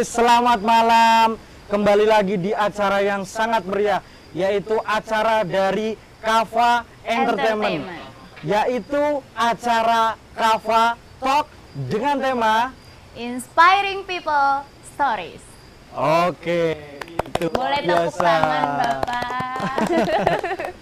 selamat malam. Kembali lagi di acara yang sangat meriah, yaitu acara dari Kava Entertainment, Entertainment. yaitu acara Kava Talk dengan tema Inspiring People Stories. Oke, itu Boleh tepuk tangan, Bapak.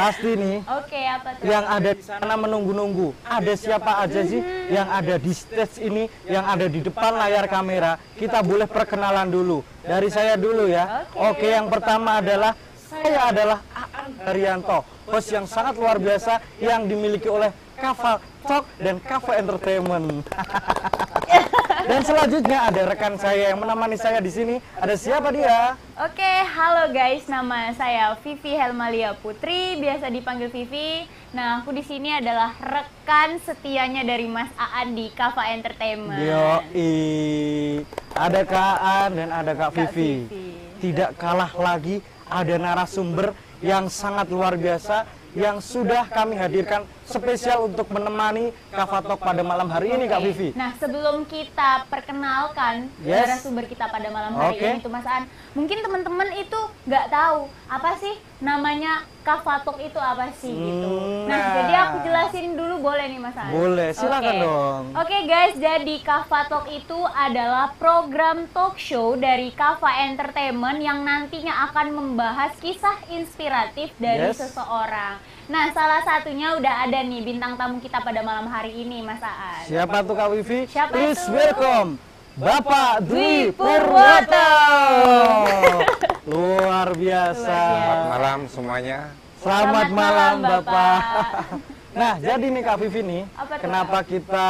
Pasti nih Oke, apa tuh? yang ada di sana menunggu-nunggu. Ada siapa aja sih yang ada di stage ini, yang ada di depan layar kamera? Kita boleh perkenalan dulu. Dari saya dulu ya. Oke. Oke, yang pertama adalah saya adalah Aan Haryanto, host yang sangat luar biasa yang dimiliki oleh Kava Talk dan Kava Entertainment. dan selanjutnya ada rekan saya yang menemani saya di sini. Ada siapa dia? Oke, halo guys, nama saya Vivi Helmalia Putri, biasa dipanggil Vivi. Nah, aku di sini adalah rekan setianya dari Mas Aan di Kava Entertainment. Yoi. Ada Kak Aan dan ada Kak, Kak Vivi. Vivi. Tidak kalah lagi ada narasumber yang sangat luar biasa yang sudah kami hadirkan spesial untuk menemani Kavatok pada malam hari ini Kak. Vivi. Nah, sebelum kita perkenalkan Yes. narasumber kita pada malam hari Oke. ini itu Mas Aan, mungkin teman-teman itu nggak tahu apa sih namanya Kavatok itu apa sih gitu. Hmm, Nah, nah. jadi aku jelasin dulu boleh nih Mas Aan? Boleh, silakan Oke. dong. Oke guys, jadi Kava Talk itu adalah program talk show dari Kava Entertainment yang nantinya akan membahas kisah inspiratif dari Yes. seseorang. Nah, salah satunya udah ada nih bintang tamu kita pada malam hari ini, Mas Aan. Siapa tuh Kak Vivi? Siapa Please itu? welcome Bapak Dwi Purwoto. Luar biasa. Selamat malam semuanya. Selamat, Selamat malam, malam, Bapak. Bapak. nah, jadi nih Kak Vivi nih, Apa kenapa kita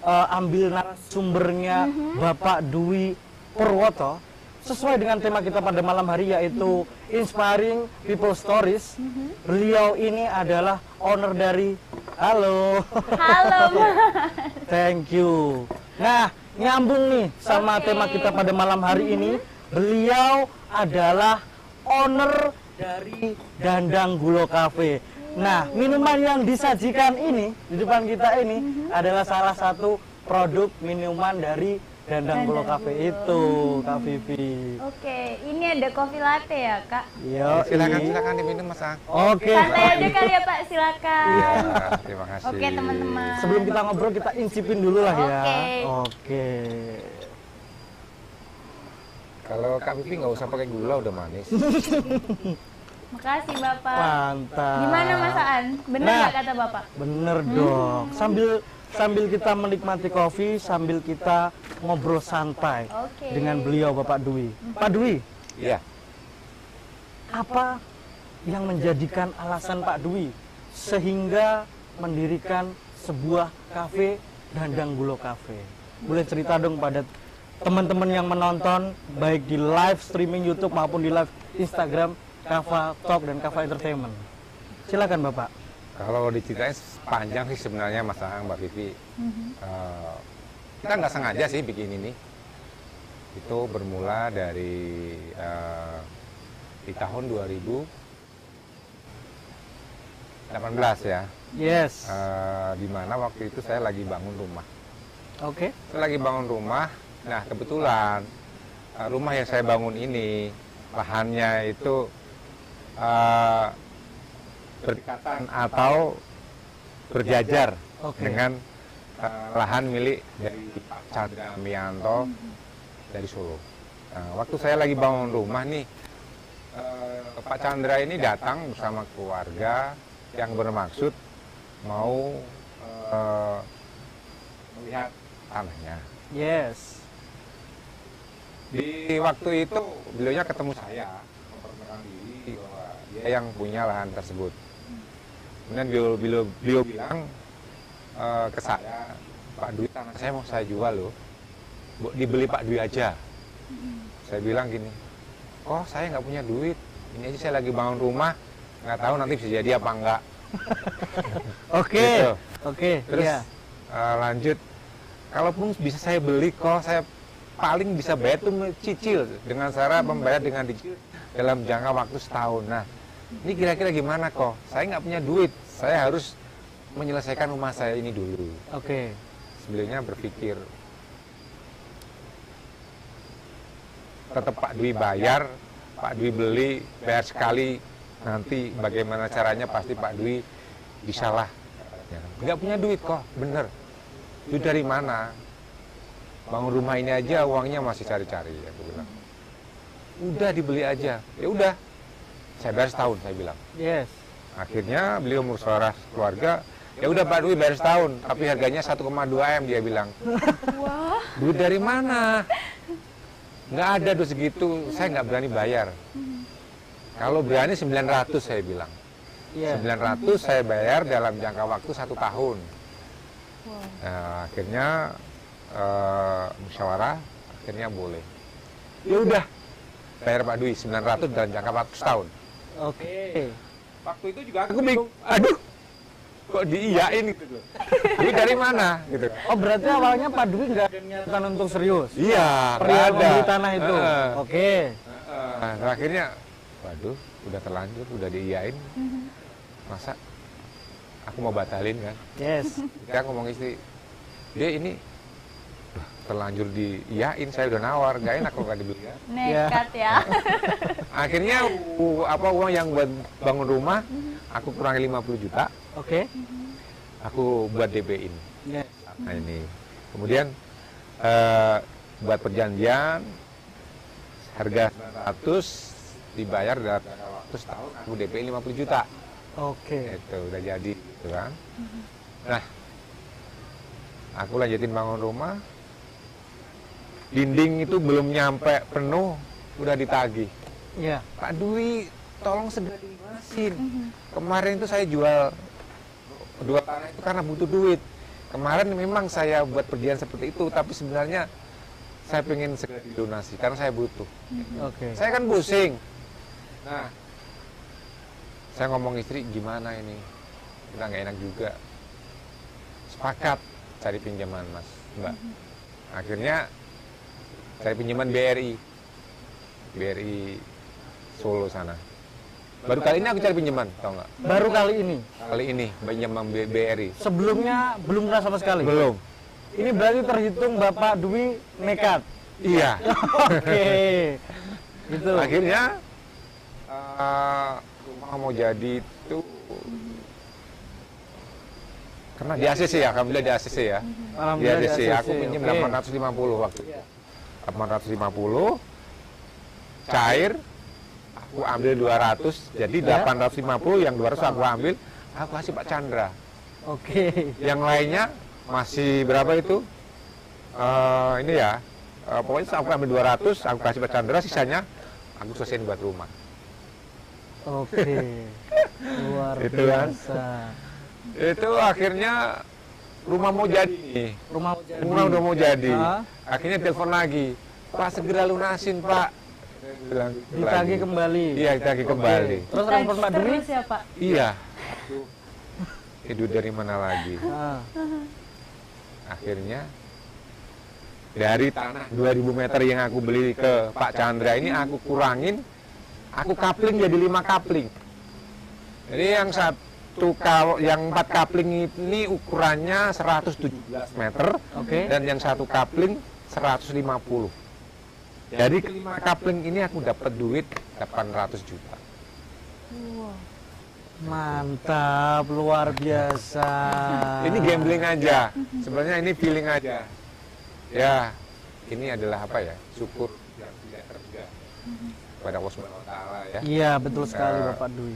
eh, ambil narasumbernya Mhm. Bapak Dwi Purwoto sesuai dengan tema kita pada malam hari yaitu Inspiring People Stories. Mhm. Beliau ini adalah owner dari Halo. Halo. Thank you. Nah, nyambung nih sama Oke. tema kita pada malam hari ini. Beliau adalah owner dari Dandang Gulo Cafe. Nah, minuman yang disajikan ini di depan kita ini adalah salah satu produk minuman dari Dandang Cafe Gulo. itu, Kak Vivi. Oke, ini ada kopi latte ya, Kak? Yo, silakan silakan diminum Mas Ang. Oke. Santai aja kali ya, Pak. Silakan. Ya, terima kasih. Oke, teman-teman. Sebelum kita ngobrol kita incipin dulu lah ya. Oke. Oke. Kalau Kak Pipi nggak usah pakai gula udah manis. Makasih, Bapak. Mantap. Gimana Mas Aan? Benar Nah. nggak kata Bapak? Bener dong. Sambil sambil kita menikmati kopi, sambil kita ngobrol santai Oke. dengan beliau Bapak Dwi. Pak Dwi, Iya. apa yang menjadikan alasan Pak Dwi sehingga mendirikan sebuah kafe Dandang Gulo Cafe? Boleh cerita dong pada teman-teman yang menonton baik di live streaming YouTube maupun di live Instagram Kava Talk dan Kava Entertainment. Silakan Bapak. Kalau diceritain panjang sih sebenarnya Mas Ang, Mbak Pipi. Eh, kita nggak sengaja sih bikin ini. Itu bermula dari eh, di tahun 2018 ya. Yes. Eh, di mana waktu itu saya lagi bangun rumah. Oke. Saya lagi bangun rumah. Nah, kebetulan uh, rumah yang saya bangun ini lahannya itu uh, berdekatan atau berjajar Oke. dengan uh, lahan milik dari Pak Chandra Mianto dari Solo. Nah, waktu saya lagi bangun rumah nih, uh, Pak Chandra ini datang bersama keluarga yang bermaksud mau uh, melihat tanahnya. Yes. Di waktu itu beliaunya ketemu saya memperkenalkan diri bahwa dia yang punya lahan tersebut. Kemudian beliau, beliau, beliau bilang eh, ke saya, Pak Dwi tanah saya mau saya jual loh, dibeli Pak Dwi aja. Saya bilang gini, oh saya nggak punya duit, ini aja saya lagi bangun rumah, nggak tahu nanti bisa jadi apa enggak. Oke. Gitu. Oke. Terus Iya. eh, lanjut, kalaupun bisa saya beli kok saya paling bisa bayar itu cicil dengan cara membayar dengan dicicil dalam jangka waktu setahun. Nah, ini kira-kira gimana kok? Saya nggak punya duit, saya harus menyelesaikan rumah saya ini dulu. Oke. Sebelumnya berpikir tetap Pak Dwi bayar, Pak Dwi beli, bayar sekali, nanti bagaimana caranya pasti Pak Dwi bisalah. katanya. Nggak punya duit kok, bener. Duit dari mana? Bangun rumah ini aja uangnya masih cari-cari, bilang. Udah dibeli aja, ya udah. Saya bayar setahun, saya bilang. Yes. Akhirnya beliau musyawarah keluarga, ya udah Pak Dwi bayar setahun, tapi harganya 1,2 m dia bilang. Wah, Duit dari mana? Nggak ada duit segitu, saya nggak berani bayar. Kalau berani 900 saya bilang. Iya. 900 saya bayar dalam jangka waktu satu tahun. Nah, akhirnya eh, musyawarah, akhirnya boleh. Ya udah, bayar Pak Dwi 900 dalam jangka waktu setahun. Oke. Waktu itu juga aku bingung, aduh, kok diiyain gitu loh. Duit dari mana gitu. Oh berarti awalnya Pak Dwi nggak niatan untuk serius? Iya, ada. membeli tanah itu? Heeh. Oke. Nah, akhirnya, waduh, udah terlanjur, udah diiyain. Masa aku mau batalin kan? Yes. Kita ngomong istri, dia ini "Duh, terlanjur diiyain, saya udah nawar, gak enak kalau gak dibeli. Nekat ya. Akhirnya u- apa uang yang buat bangun rumah, aku kurangi 50 juta, Oke. aku buat DP-in. Yes. Nah ini, kemudian eh, buat perjanjian harga 100 dibayar dalam jangka waktu setahun, aku DP 50 juta. Oke. itu udah jadi gitu kan nah aku lanjutin bangun rumah dinding itu belum nyampe penuh udah ditagih Iya. Pak Dwi tolong segera dilunasin kemarin itu saya jual dua tanah itu karena butuh duit kemarin memang saya buat perjanjian seperti itu tapi sebenarnya saya pengen segera dilunasi karena saya butuh Oke. saya kan pusing. Nah, saya ngomong istri gimana ini? Kita nggak enak juga. Sepakat cari pinjaman mas, mbak. Akhirnya cari pinjaman BRI, BRI Solo sana. Baru kali ini aku cari pinjaman, tau nggak? Baru kali ini. Kali ini pinjaman BRI. Sebelumnya belum pernah sama sekali. Belum. Ini berarti terhitung Bapak Dwi nekat. Iya. Oke. Gitu. Akhirnya eh, rumah mau jadi itu karena di ACC ya, bilang di ACC ya. Di Alhamdulillah di ACC, ACC, aku pinjam oke. 850 waktu itu. 850 cair aku ambil 200 jadi Ya. 850 yang 200 aku ambil aku kasih Pak Chandra Oke. yang lainnya masih berapa itu Eh, ini ya eh, pokoknya aku ambil 200 aku kasih Pak Chandra sisanya aku selesaiin buat rumah Oke. Luar kan. biasa. itu akhirnya rumah mau jadi. nih. Rumah mau jadi. rumah udah mau jadi. Ah, akhirnya telepon lagi. Pak segera lunasin Pak. Bilang ditagih lagi. kembali. iya ditagih kembali. Terus respon Pak Dwi? Terus ya Pak. iya. Itu dari mana lagi? Ah, akhirnya dari tanah 2000 meter yang aku beli ke Pak Chandra ini aku kurangin. Aku kapling jadi lima kapling. Jadi yang satu kal yang empat kapling ini ukurannya 117 meter Oke. dan yang satu kapling 150 jadi kelima kapling ini aku dapat duit 800 juta Wow. Mantap, luar biasa. ini gambling aja sebenarnya ini feeling aja ya ini adalah apa ya syukur yang tidak terduga pada Allah Subhanahu wa taala ya Iya, betul sekali Eh, Bapak Dwi.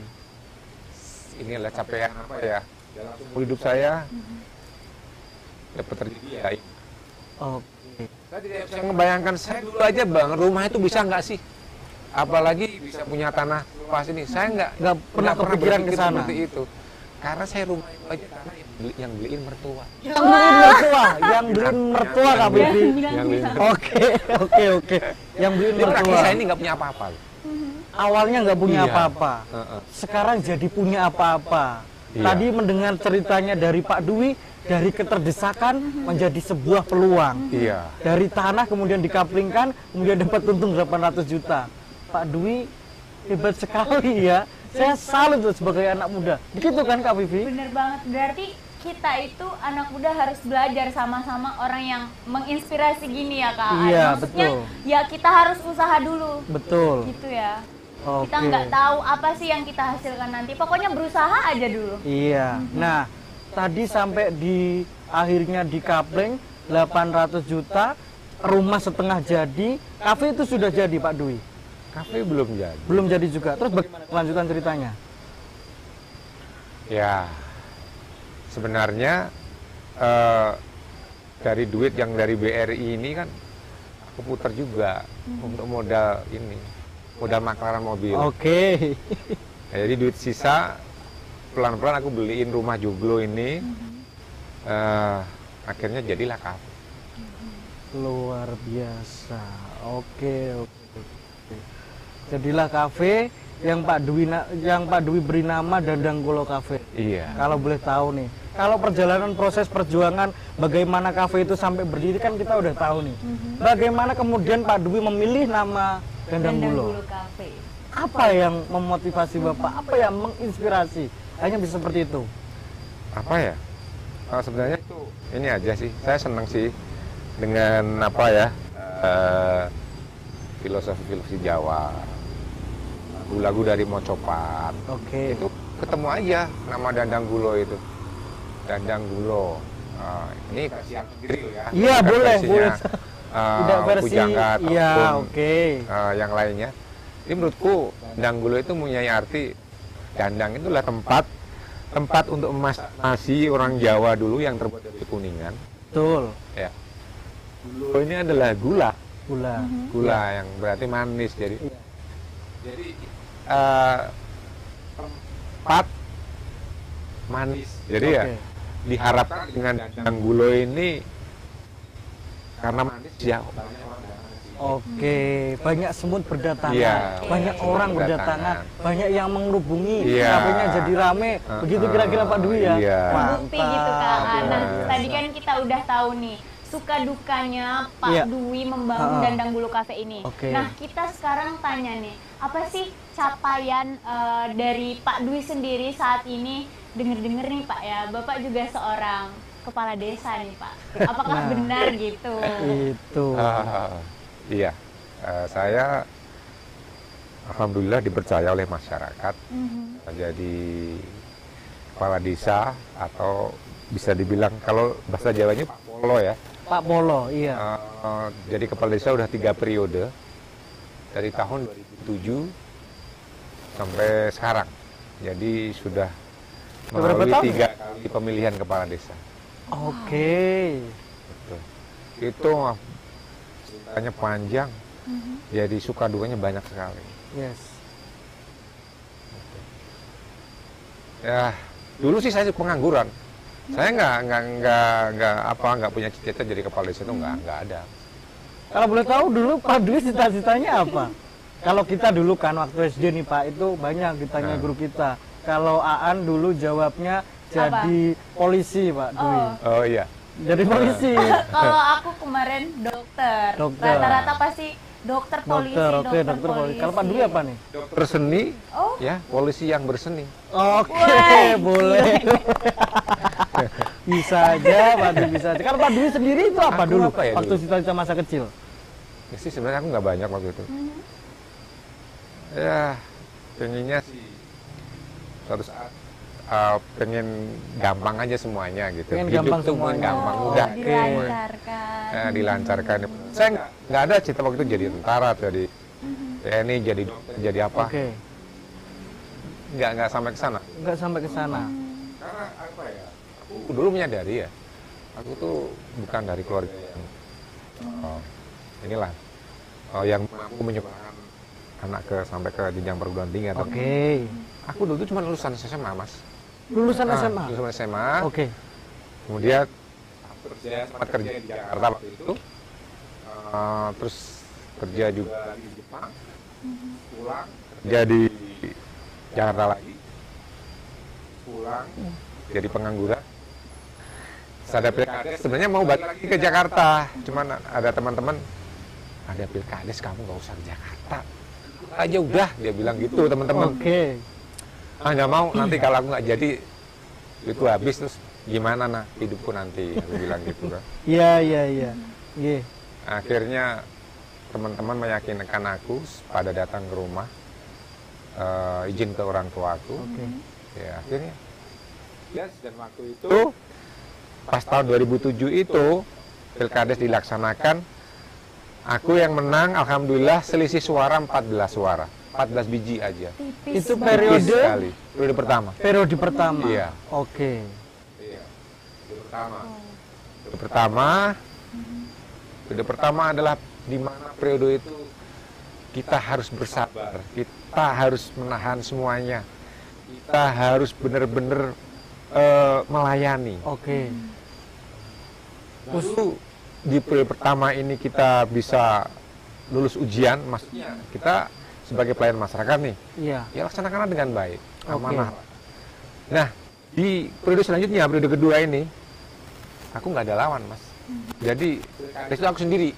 Ini adalah capaian apa ya dalam seumur hidup saya dapat terjadi ya. Oke. saya tidak bisa membayangkan saya dulu aja bang rumah itu bisa nggak sih apalagi bisa punya tanah luas ini saya nggak Nggak pernah kepikiran ke sana. seperti itu karena saya rumah itu aja karena yang, beli, yang beliin mertua Yang beliin mertua, yang beliin mertua Kak Bibi. Oke, oke, oke. Yang beliin kaki mertua. saya ini nggak punya apa-apa. Awalnya nggak punya Iya. apa-apa. Heeh. Sekarang jadi punya apa-apa. Iya. Tadi mendengar ceritanya dari Pak Dwi, dari keterdesakan menjadi sebuah peluang. iya Dari tanah kemudian dikaplingkan, kemudian dapat untung 800 juta. Pak Dwi hebat sekali ya. Saya salut tuh sebagai anak muda. Begitu kan Kak Vivi? Bener banget. Berarti kita itu anak muda harus belajar sama-sama orang yang menginspirasi gini ya kak. Iya, Maksudnya betul. ya kita harus usaha dulu, Betul. gitu ya. Oke. Kita nggak tahu apa sih yang kita hasilkan nanti. Pokoknya berusaha aja dulu. Iya. Nah, tadi sampai di akhirnya di Kapleng 800 juta, rumah setengah jadi, kafe itu sudah jadi Pak Dwi. Kafe belum jadi. Belum jadi juga. Terus kelanjutan ceritanya? Ya, sebenarnya eh, dari duit yang dari BRI ini kan aku putar juga untuk modal ini, modal maklaran mobil. Oke. Nah, jadi duit sisa pelan-pelan aku beliin rumah joglo ini. Eh, akhirnya jadilah kafe. Luar biasa. Oke, oke. oke. Jadilah kafe yang Pak Dwi na- yang Pak Dwi beri nama Dandang Golo Cafe. Iya. Kalau boleh tahu nih, kalau perjalanan proses perjuangan bagaimana kafe itu sampai berdiri kan kita udah tahu nih. Bagaimana kemudian Pak Dwi memilih nama Dandang Gulo? Cafe. Apa yang memotivasi Bapak? Apa yang menginspirasi? Hanya bisa seperti itu. apa ya Eh, sebenarnya itu ini aja sih saya senang sih dengan apa ya eh, filosofi filosofi Jawa lagu-lagu dari Mocopat Oke. itu ketemu aja nama Dandang Gulo itu Dandang Gulo Eh, ini yang sendiri ya Iya, boleh, boleh. Eh, Tidak versi Pujangga Iya, ataupun, oke. eh, yang lainnya ini menurutku Dandang Gulo itu mempunyai arti Dandang itulah tempat tempat untuk memasak nasi orang Jawa dulu yang terbuat dari kuningan Betul. ya Gulo ini adalah gula Gula. gula yang berarti manis jadi Iya. jadi eh, tempat manis jadi ya Oke. diharapkan dengan dandang gulo ini karena manis ya. Oke, banyak semut berdatangan, Iya, banyak semut orang berdatangan. berdatangan, banyak yang mengerubungi, Iya. kafenya jadi rame. Begitu kira-kira Pak Dwi ya. Iya. Terbukti gitu kak. Mantap. Nah tadi kan kita udah tahu nih suka dukanya Pak Iya. Dwi membangun Ha-ha. Dandang Bulu Cafe ini. Oke. Nah kita sekarang tanya nih, apa sih capaian eh, dari Pak Dwi sendiri saat ini? Dengar-dengar nih Pak ya, Bapak juga seorang kepala desa nih Pak. Apakah Nah. benar gitu? Itu. Ah, iya Eh, saya alhamdulillah dipercaya oleh masyarakat Mhm. jadi kepala desa atau bisa dibilang kalau bahasa Jawanya Pak Polo ya Pak Polo, iya. Eh, jadi kepala desa udah tiga periode dari tahun 2007 sampai sekarang. Jadi sudah melalui tiga kali pemilihan kepala desa. Oke. Betul. Itu ceritanya panjang. Mhm. Jadi suka dukanya banyak sekali. Yes. Ya dulu sih saya pengangguran. Saya nggak nggak nggak nggak apa nggak punya cita-cita jadi kepala desa itu nggak nggak ada. Kalau boleh tahu dulu Pak Dwi cita-citanya apa? Kalau kita dulu kan waktu SD nih Pak itu banyak ditanya Nah. guru kita. Kalau Aan dulu jawabnya jadi polisi Pak Dwi. Oh. Oh iya. Jadi polisi. Kalau aku kemarin dokter. Dokter. Rata-rata pasti dokter polisi, dokter, oke dokter, dokter polisi. Kalau Pak Dwi apa nih? Dokter seni, Oh, ya polisi yang berseni. Oke, Wah. boleh. bisa aja, Pak Dwi bisa aja. Kalau Pak Dwi sendiri itu apa Aku dulu? apa ya waktu cita-cita masa kecil. Ya sih sebenarnya aku nggak banyak waktu itu. Ya pengennya sih suatu saat uh, pengen gampang aja semuanya gitu. Pengen Hidup gampang tuh pengen semuanya. gampang, oh, udah. dilancarkan. Ya, dilancarkan. Saya nggak ada cita waktu itu jadi tentara, jadi TNI, jadi jadi apa. Oke, Nggak nggak sampai ke sana. nggak sampai ke sana. Karena apa ya? Aku dulu menyadari ya, aku tuh bukan dari keluarga yang uh, inilah uh, yang mampu menyekolahkan anak ke sampai ke jenjang perguruan tinggi atau Oke, Aku dulu tuh cuma lulusan SMA, Mas. Lulusan Ah, SMA. Lulusan SMA. Oke, Kemudian kerja sempat kerja di Jakarta waktu itu. Eh, terus kerja juga di Jepang. Pulang kerja di Jakarta lagi. Pulang jadi pengangguran. Ada pilkades, sebenarnya mau balik lagi ke Jakarta. Cuman ada teman-teman, ada pilkades kamu nggak usah ke Jakarta. Aja udah, dia bilang gitu teman-teman oke. Ah nggak mau nanti kalau aku nggak jadi itu habis terus gimana nah hidupku nanti aku bilang gitu kan Iya, iya, iya. Nggih. akhirnya teman-teman meyakinkan aku pada datang ke rumah eh, izin ke orang tuaku Oke. ya akhirnya yes dan waktu itu pas tahun 2007 itu pilkades dilaksanakan aku yang menang alhamdulillah selisih suara 14 suara 14 biji aja Tipis Itu periode sekali periode pertama periode pertama. Iya. Oke. Iya, periode pertama. Periode pertama, periode pertama adalah di mana periode itu kita harus bersabar, kita harus menahan semuanya, kita harus benar-benar eh, melayani. Oke. Lalu di periode pertama ini kita bisa lulus ujian, maksudnya kita sebagai pelayan masyarakat nih, Iya. ya laksanakanlah dengan baik, Oke. amanah. Nah, di periode selanjutnya, periode kedua ini, aku nggak ada lawan, mas. Jadi, dari situ aku sendiri.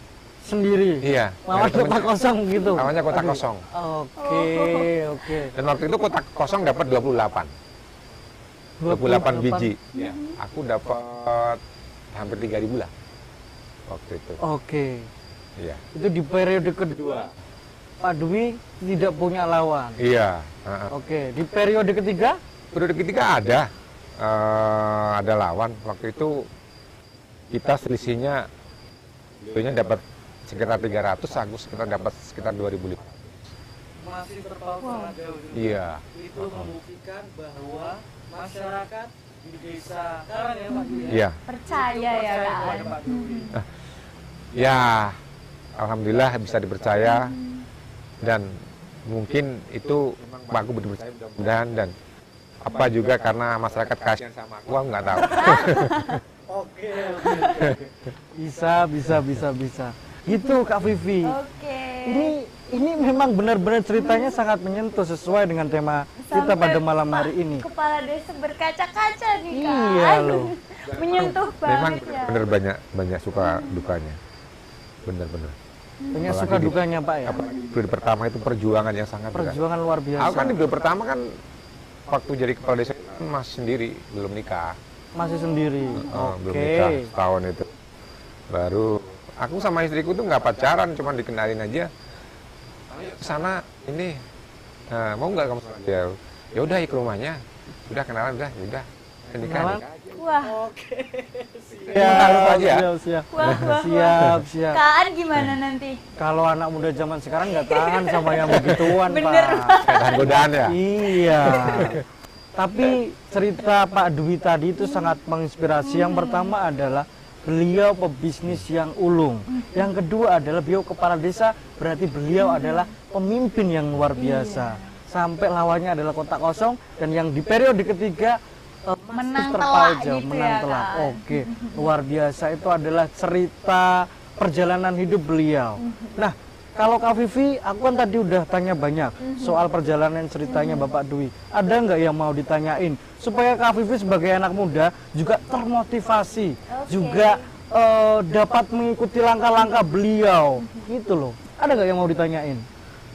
Sendiri. Iya. Lawan kota kosong gitu. Lawannya kota Aduh. kosong. Oke, oke. Dan waktu itu kota kosong dapat 28. 28 biji. Iya. Aku dapat hampir 3000 lah. Waktu itu. Oke. Iya. Itu di periode kedua. Pak Dwi tidak punya lawan. Iya. heeh. Oke, di periode ketiga Periode ketiga ada. eh, ada lawan. Waktu itu kita selisihnya beliaunya dapat sekitar 300, aku sekitar dapat sekitar 2000. masih terpaut sangat jauh. Iya. Itu membuktikan bahwa masyarakat di desa sekarang ya Pak Dwi. Iya. Percaya ya Percaya kan. kepada Pak Dwi. Ya, alhamdulillah bisa dipercaya dan mungkin itu memang aku mudah-mudahan dan apa juga karena masyarakat aku, aku nggak tahu. Oke, oke. Bisa, bisa, bisa, bisa. Gitu Kak Vivi. Oke. Ini ini memang benar-benar ceritanya sangat menyentuh sesuai dengan tema kita Sampai pada malam hari ini. Kepala desa berkaca-kaca nih kan. Iya loh. Menyentuh Memang banget ya. benar banyak banyak suka dukanya, benar-benar. Banyak suka di- dukanya Pak ya. Periode pertama itu perjuangan yang sangat berat. Perjuangan luar biasa. Aku kan di periode pertama kan waktu jadi kepala desa kan masih sendiri, belum nikah. Masih sendiri. Belum Oke. nikah setahun itu baru aku sama istriku tuh nggak pacaran cuma dikenalin aja sana ini nah, mau nggak kamu dia ya udah ke rumahnya udah kenalan udah ya udah nikah nikah Wah, Siap, Taruh aja. siap, siap. wah, wah, Siap, wah. siap. Kaan gimana nanti? Kalau anak muda zaman sekarang nggak tahan sama yang begituan, Bener Pak. Tahan godaan ya Iya. Tapi cerita Pak Dwi tadi itu sangat menginspirasi. Yang pertama adalah beliau pebisnis yang ulung. Yang kedua adalah beliau kepala desa, berarti beliau adalah pemimpin yang luar biasa. Sampai lawannya adalah kota kosong dan yang di periode ketiga Menang terpaut telak jauh, gitu menang ya, telak. Kak. Oke, luar biasa itu adalah cerita perjalanan hidup beliau. Nah, kalau Kak Vivi, aku kan tadi udah tanya banyak soal perjalanan ceritanya Bapak Dwi. Ada nggak yang mau ditanyain supaya Kak Vivi sebagai anak muda juga termotivasi, Oke. juga eh, dapat mengikuti langkah-langkah beliau, gitu loh. Ada nggak yang mau ditanyain?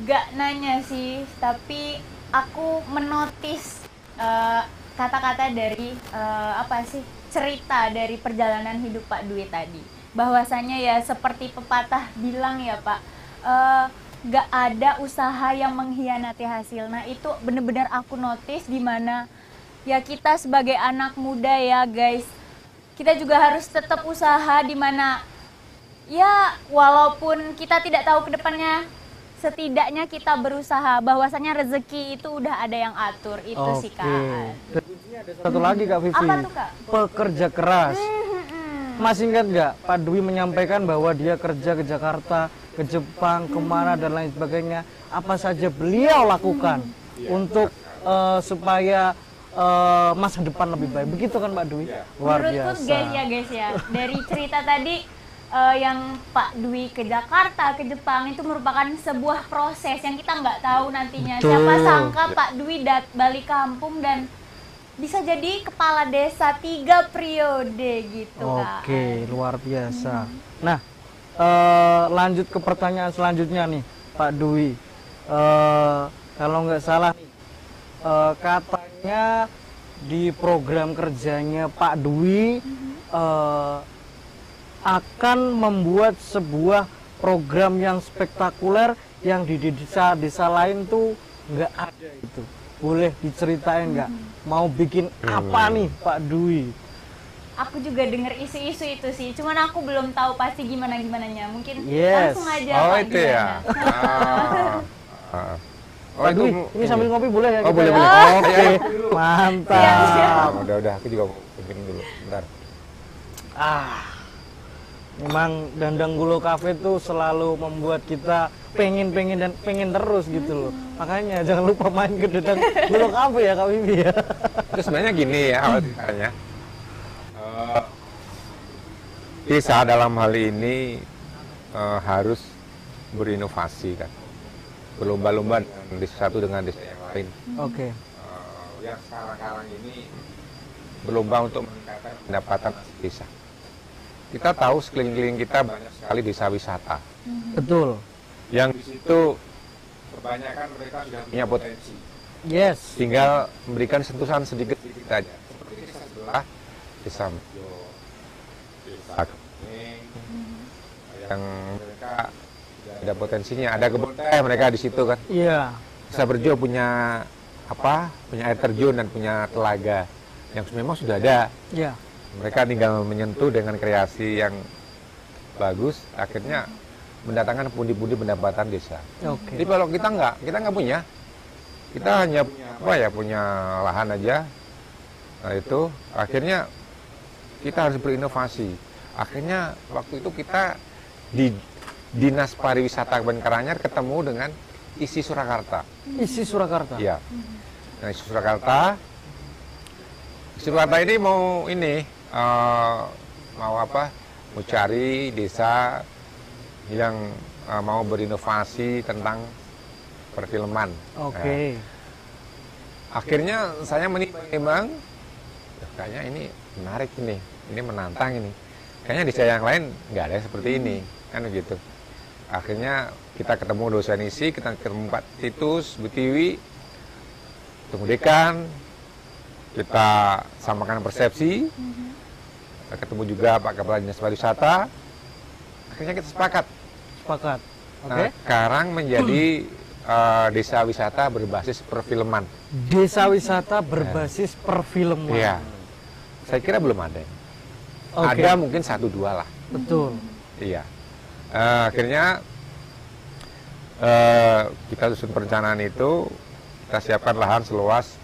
Gak nanya sih, tapi aku menotis eh, kata-kata dari eh, apa sih cerita dari perjalanan hidup Pak Dwi tadi. Bahwasanya ya seperti pepatah bilang ya Pak, eh, gak ada usaha yang mengkhianati hasil. Nah itu bener-bener aku notice di mana ya kita sebagai anak muda ya guys, kita juga harus tetap usaha di mana ya walaupun kita tidak tahu ke depannya setidaknya kita berusaha bahwasanya rezeki itu udah ada yang atur itu sih kak Satu lagi Kak Vivi. Apa tuh, Kak? Pekerja keras. Hmm, Masih ingat nggak Pak Dwi menyampaikan bahwa dia kerja ke Jakarta, ke Jepang, ke mana dan lain sebagainya. Apa saja beliau lakukan untuk eh, supaya eh, masa depan lebih baik. Begitu kan Pak Dwi? Luar menurutku biasa. guys ya guys ya dari cerita tadi eh, yang Pak Dwi ke Jakarta ke Jepang itu merupakan sebuah proses yang kita nggak tahu nantinya Betul. siapa sangka Pak Dwi dat balik kampung dan bisa jadi kepala desa tiga periode gitu. Oke, luar biasa. Nah, eh, lanjut ke pertanyaan selanjutnya nih, Pak Dwi. Eh, kalau nggak salah nih, eh, katanya di program kerjanya Pak Dwi eh, akan membuat sebuah program yang spektakuler yang di desa-desa lain tuh nggak ada itu. Boleh diceritain nggak? Mau bikin apa nih Pak Dwi? Aku juga denger isu-isu itu sih, cuman aku belum tahu pasti gimana gimananya. Mungkin Yes. langsung aja oh Pak itu ya. gimana. Ah. Ah. Oh Pak itu Dwi, ini sambil ngopi boleh ya? Oh, kita boleh, ya? boleh. Oke, Ayo, ayo, mantap. Ah, udah udah aku juga bikin dulu. Bentar. Ah, memang Dandang Gulo Cafe tuh selalu membuat kita pengen pengen dan pengen terus gitu loh. Makanya jangan lupa main ke Dandang Gulo Cafe ya Kak Bibi ya. Itu sebenarnya gini ya awal ceritanya. Eh, desa dalam hal ini eh, harus berinovasi kan. Berlomba-lomba desa satu dengan desa yang lain. Oke. Eh, yang sekarang-sekarang ini berlomba untuk meningkatkan pendapatan desa. Kita tahu sekeliling-keliling kita banyak sekali desa wisata. Betul. Yang di situ kebanyakan mereka sudah punya potensi. Yes. tinggal memberikan sentuhan sedikit-sedikit saja. Seperti desa sebelah, desa Mejo, desa Kening, yang mereka sudah ada potensinya. Ada kebun teh mereka di situ kan. Iya. Desa Berjo punya apa? Punya air terjun dan punya telaga yang memang sudah ada. Iya. Mereka tinggal menyentuh dengan kreasi yang bagus, akhirnya mendatangkan pundi-pundi pendapatan desa. Oke. Jadi kalau kita nggak, kita nggak punya, kita hanya punya apa ya, punya lahan aja. Nah itu akhirnya kita harus berinovasi. Akhirnya waktu itu kita di Dinas Pariwisata Kabupaten Karanganyar ketemu dengan isi Surakarta. Isi Surakarta. Iya. Nah isi Surakarta, isi Surakarta ini mau ini eh, mau apa? Mau cari desa yang eh, mau berinovasi tentang perfilman. Oke. Nah, akhirnya saya menimbang, "Loh, kayaknya ini menarik ini, ini menantang ini. Kayaknya desa yang lain nggak ada yang seperti ini, kan begitu. Akhirnya kita ketemu dosen isi, kita ketemu Pak Titus, Bu Tiwi, ketemu dekan, kita samakan persepsi, kita ketemu juga Pak Kepala Dinas Pariwisata, akhirnya kita sepakat. Sepakat. Oke. Nah, Karang menjadi eh, desa wisata berbasis perfilman. Desa wisata berbasis perfilman. Iya. Saya kira belum ada. Oke. Ada mungkin satu dua lah. Betul. Iya. Eh, akhirnya eh, kita susun perencanaan itu, kita siapkan lahan seluas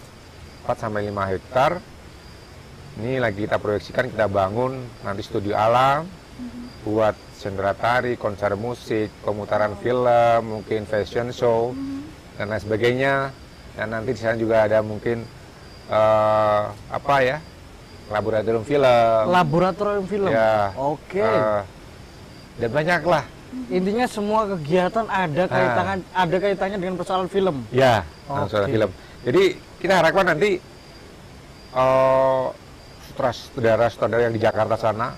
4 sampai 5 hektar. Ini lagi kita proyeksikan kita bangun nanti studio alam, buat sendera tari, konser musik, pemutaran film, mungkin fashion show dan lain sebagainya. Dan nanti di sana juga ada mungkin eh, apa ya? laboratorium film. Laboratorium film. Ya. Oke. Eh, dan banyak lah. Intinya semua kegiatan ada kaitannya ada kaitannya dengan persoalan film. Ya, Oke. soal film. Jadi kita harapkan nanti eh sutradara-sutradara yang di Jakarta sana,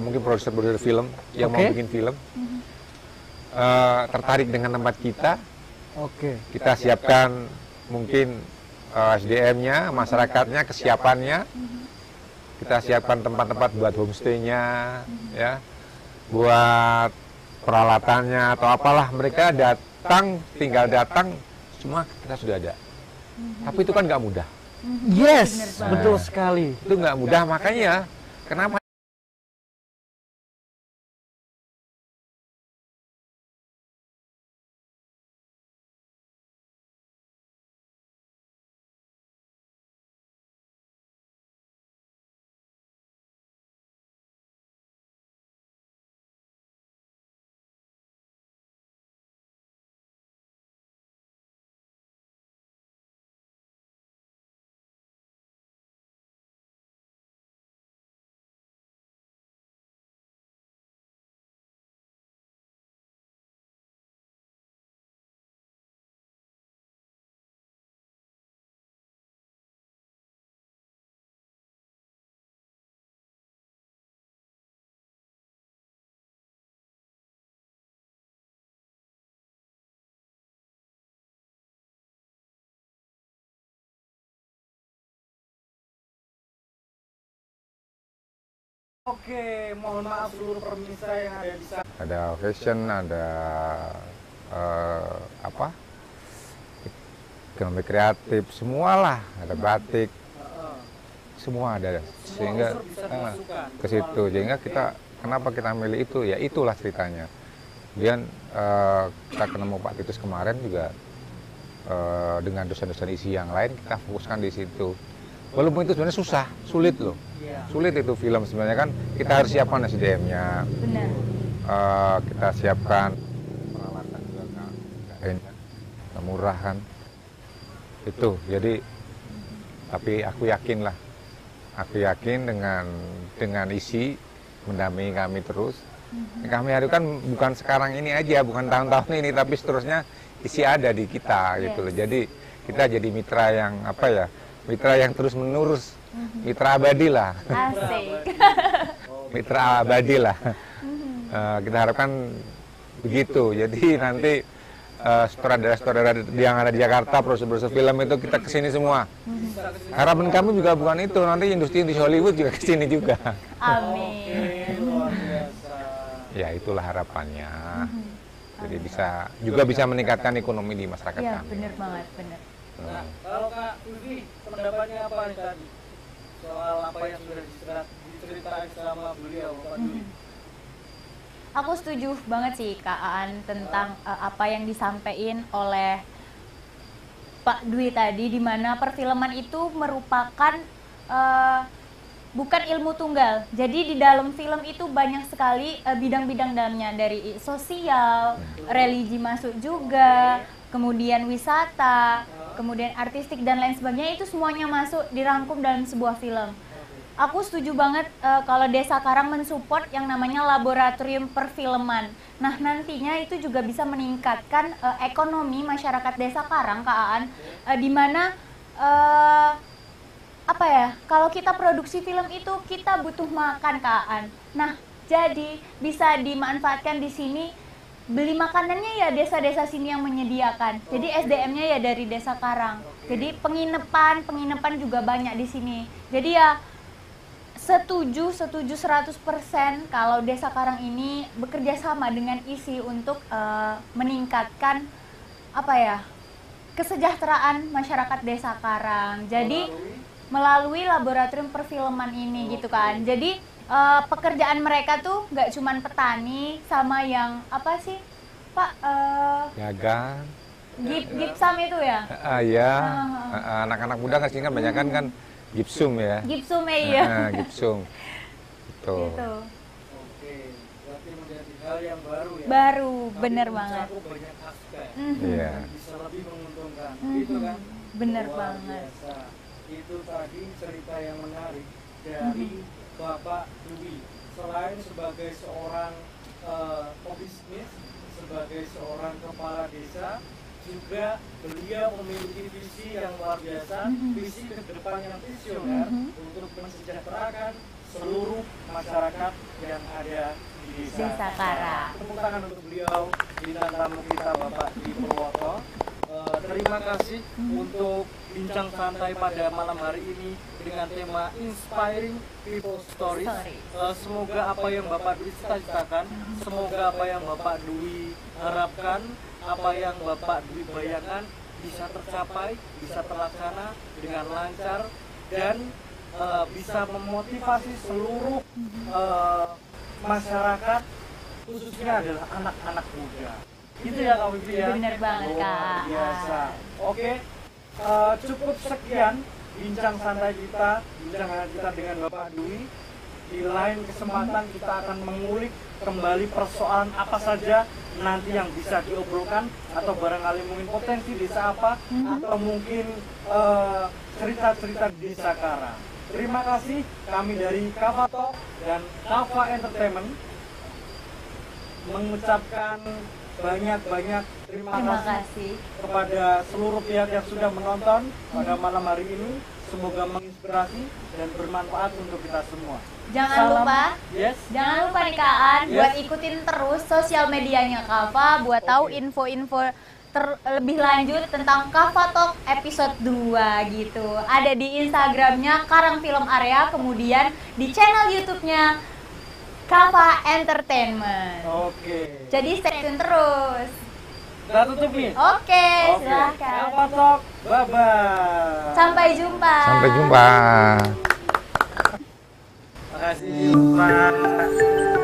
mungkin produser-produser film yang mau Oke. bikin film, eh, tertarik dengan tempat kita, Oke. kita siapkan mungkin eh, SDM-nya, masyarakatnya, kesiapannya, kita siapkan tempat-tempat buat homestay-nya, ya, buat peralatannya atau apalah mereka datang, tinggal datang, semua kita sudah ada. Tapi itu kan nggak mudah. Yes, betul sekali. Itu nggak mudah makanya kenapa Oke, mohon maaf seluruh pemirsa yang ada di sana. Ada fashion, ada eh, apa? Ekonomi kreatif, semualah. Ada batik, semua ada. Sehingga eh, dimasukkan. ke situ. Sehingga kita kenapa kita milih itu? Ya itulah ceritanya. Kemudian eh, kita ketemu Pak Titus kemarin juga eh, dengan dosen-dosen isi yang lain kita fokuskan di situ. Walaupun itu sebenarnya susah, sulit loh. Iya. Sulit itu film sebenarnya kan kita harus siapkan SDM-nya, benar eh, kita siapkan peralatan juga nggak murah kan. Itu jadi tapi aku yakin lah, aku yakin dengan dengan isi mendampingi kami terus. Kami hari kan bukan sekarang ini aja, bukan tahun-tahun ini, tapi seterusnya isi ada di kita gitu loh. Jadi kita jadi mitra yang apa ya, mitra yang terus menerus, mitra abadi lah, asik mitra abadi lah. Eh, kita harapkan begitu. Jadi nanti eh, sutradara-sutradara yang ada di Jakarta, produser-produser film itu kita ke sini semua. Harapan kami juga bukan itu, nanti industri-industri Hollywood juga ke sini juga. amin. Ya itulah harapannya. Jadi bisa juga bisa meningkatkan ekonomi di masyarakat ya kami. benar banget benar Nah, kalau Kak Vivi, pendapatnya apa nih tadi? Soal apa yang sudah diceritain sama beliau, Pak Dwi? aku setuju banget sih Kak Aan tentang eh, apa yang disampaikan oleh Pak Dwi tadi di mana perfilman itu merupakan eh, bukan ilmu tunggal. Jadi di dalam film itu banyak sekali eh, bidang-bidang dalamnya dari sosial, religi masuk juga, kemudian wisata, kemudian artistik dan lain sebagainya itu semuanya masuk dirangkum dalam sebuah film. Aku setuju banget eh, kalau Desa Karang mensupport yang namanya laboratorium perfilman. Nah, nantinya itu juga bisa meningkatkan eh, ekonomi masyarakat Desa Karang, Kak Aan, eh, di mana eh, apa ya? Kalau kita produksi film itu kita butuh makan, Kak Aan. Nah, jadi bisa dimanfaatkan di sini beli makanannya ya desa-desa sini yang menyediakan. Jadi SDM-nya ya dari Desa Karang. Jadi penginapan, penginapan juga banyak di sini. Jadi ya setuju setuju 100% kalau Desa Karang ini bekerja sama dengan isi untuk eh, meningkatkan apa ya kesejahteraan masyarakat Desa Karang. Jadi melalui laboratorium perfilman ini gitu kan. Jadi eh, pekerjaan mereka tuh nggak cuman petani sama yang apa sih Pak eh, Dagang. gip gipsam itu ya? Ah, ya, Ah. Ah, anak-anak muda kan sini kan banyak kan kan gipsum ya. Gipsum ya iya. Ah, gipsum. Gitu. Gitu. Hal yang baru ya. Baru Tapi bener banget. banyak aspek. Mhm. Iya. Bisa lebih menguntungkan. Mhm. Gitu kan? Bener Luar banget. biasa. Itu tadi cerita yang menarik dari Mhm. Bapak Dwi. Selain sebagai seorang eh, pebisnis, sebagai seorang kepala desa, juga beliau memiliki visi yang luar biasa, Mhm. visi ke depan yang visioner Mhm. untuk mensejahterakan seluruh masyarakat yang ada di desa. Desa Karang. Tepuk tangan untuk beliau bintang tamu kita Bapak di Purwoto. Eh, terima kasih untuk bincang santai pada malam hari ini dengan tema Inspiring People Stories. Eh, semoga apa yang Bapak Dwi cita-citakan, semoga apa yang Bapak Dwi harapkan, apa yang Bapak Dwi bayangkan bisa tercapai, bisa terlaksana dengan lancar dan eh, bisa memotivasi seluruh eh, masyarakat khususnya adalah anak-anak muda. Gitu ya Kak Wifi ya. Bener banget, Luar. Biasa. Oke, eh, cukup sekian bincang santai kita, bincang kita dengan Bapak Dwi. Di lain kesempatan kita akan mengulik kembali persoalan apa saja nanti yang bisa diobrolkan atau barangkali mungkin potensi desa apa atau mungkin eh, cerita-cerita desa Karang. Terima kasih kami dari Kavato dan Kava Entertainment mengucapkan banyak-banyak terima, Terima kasih kepada seluruh pihak yang sudah menonton pada malam hari ini. Semoga menginspirasi dan bermanfaat untuk kita semua. Jangan Salam- lupa Yes. Jangan lupa nih Kaan Yes. buat ikutin terus sosial medianya Kava buat tahu Oke. info-info ter- lebih lanjut tentang Kava Talk episode 2 gitu. Ada di Instagramnya Karang Film Area, kemudian di channel YouTube-nya Kava Entertainment. Oke. Jadi stay tune terus. Kita tutup nih. Oke, Oke. silahkan. Apa talk? Bye bye. Sampai jumpa. Sampai jumpa. Makasih Pak.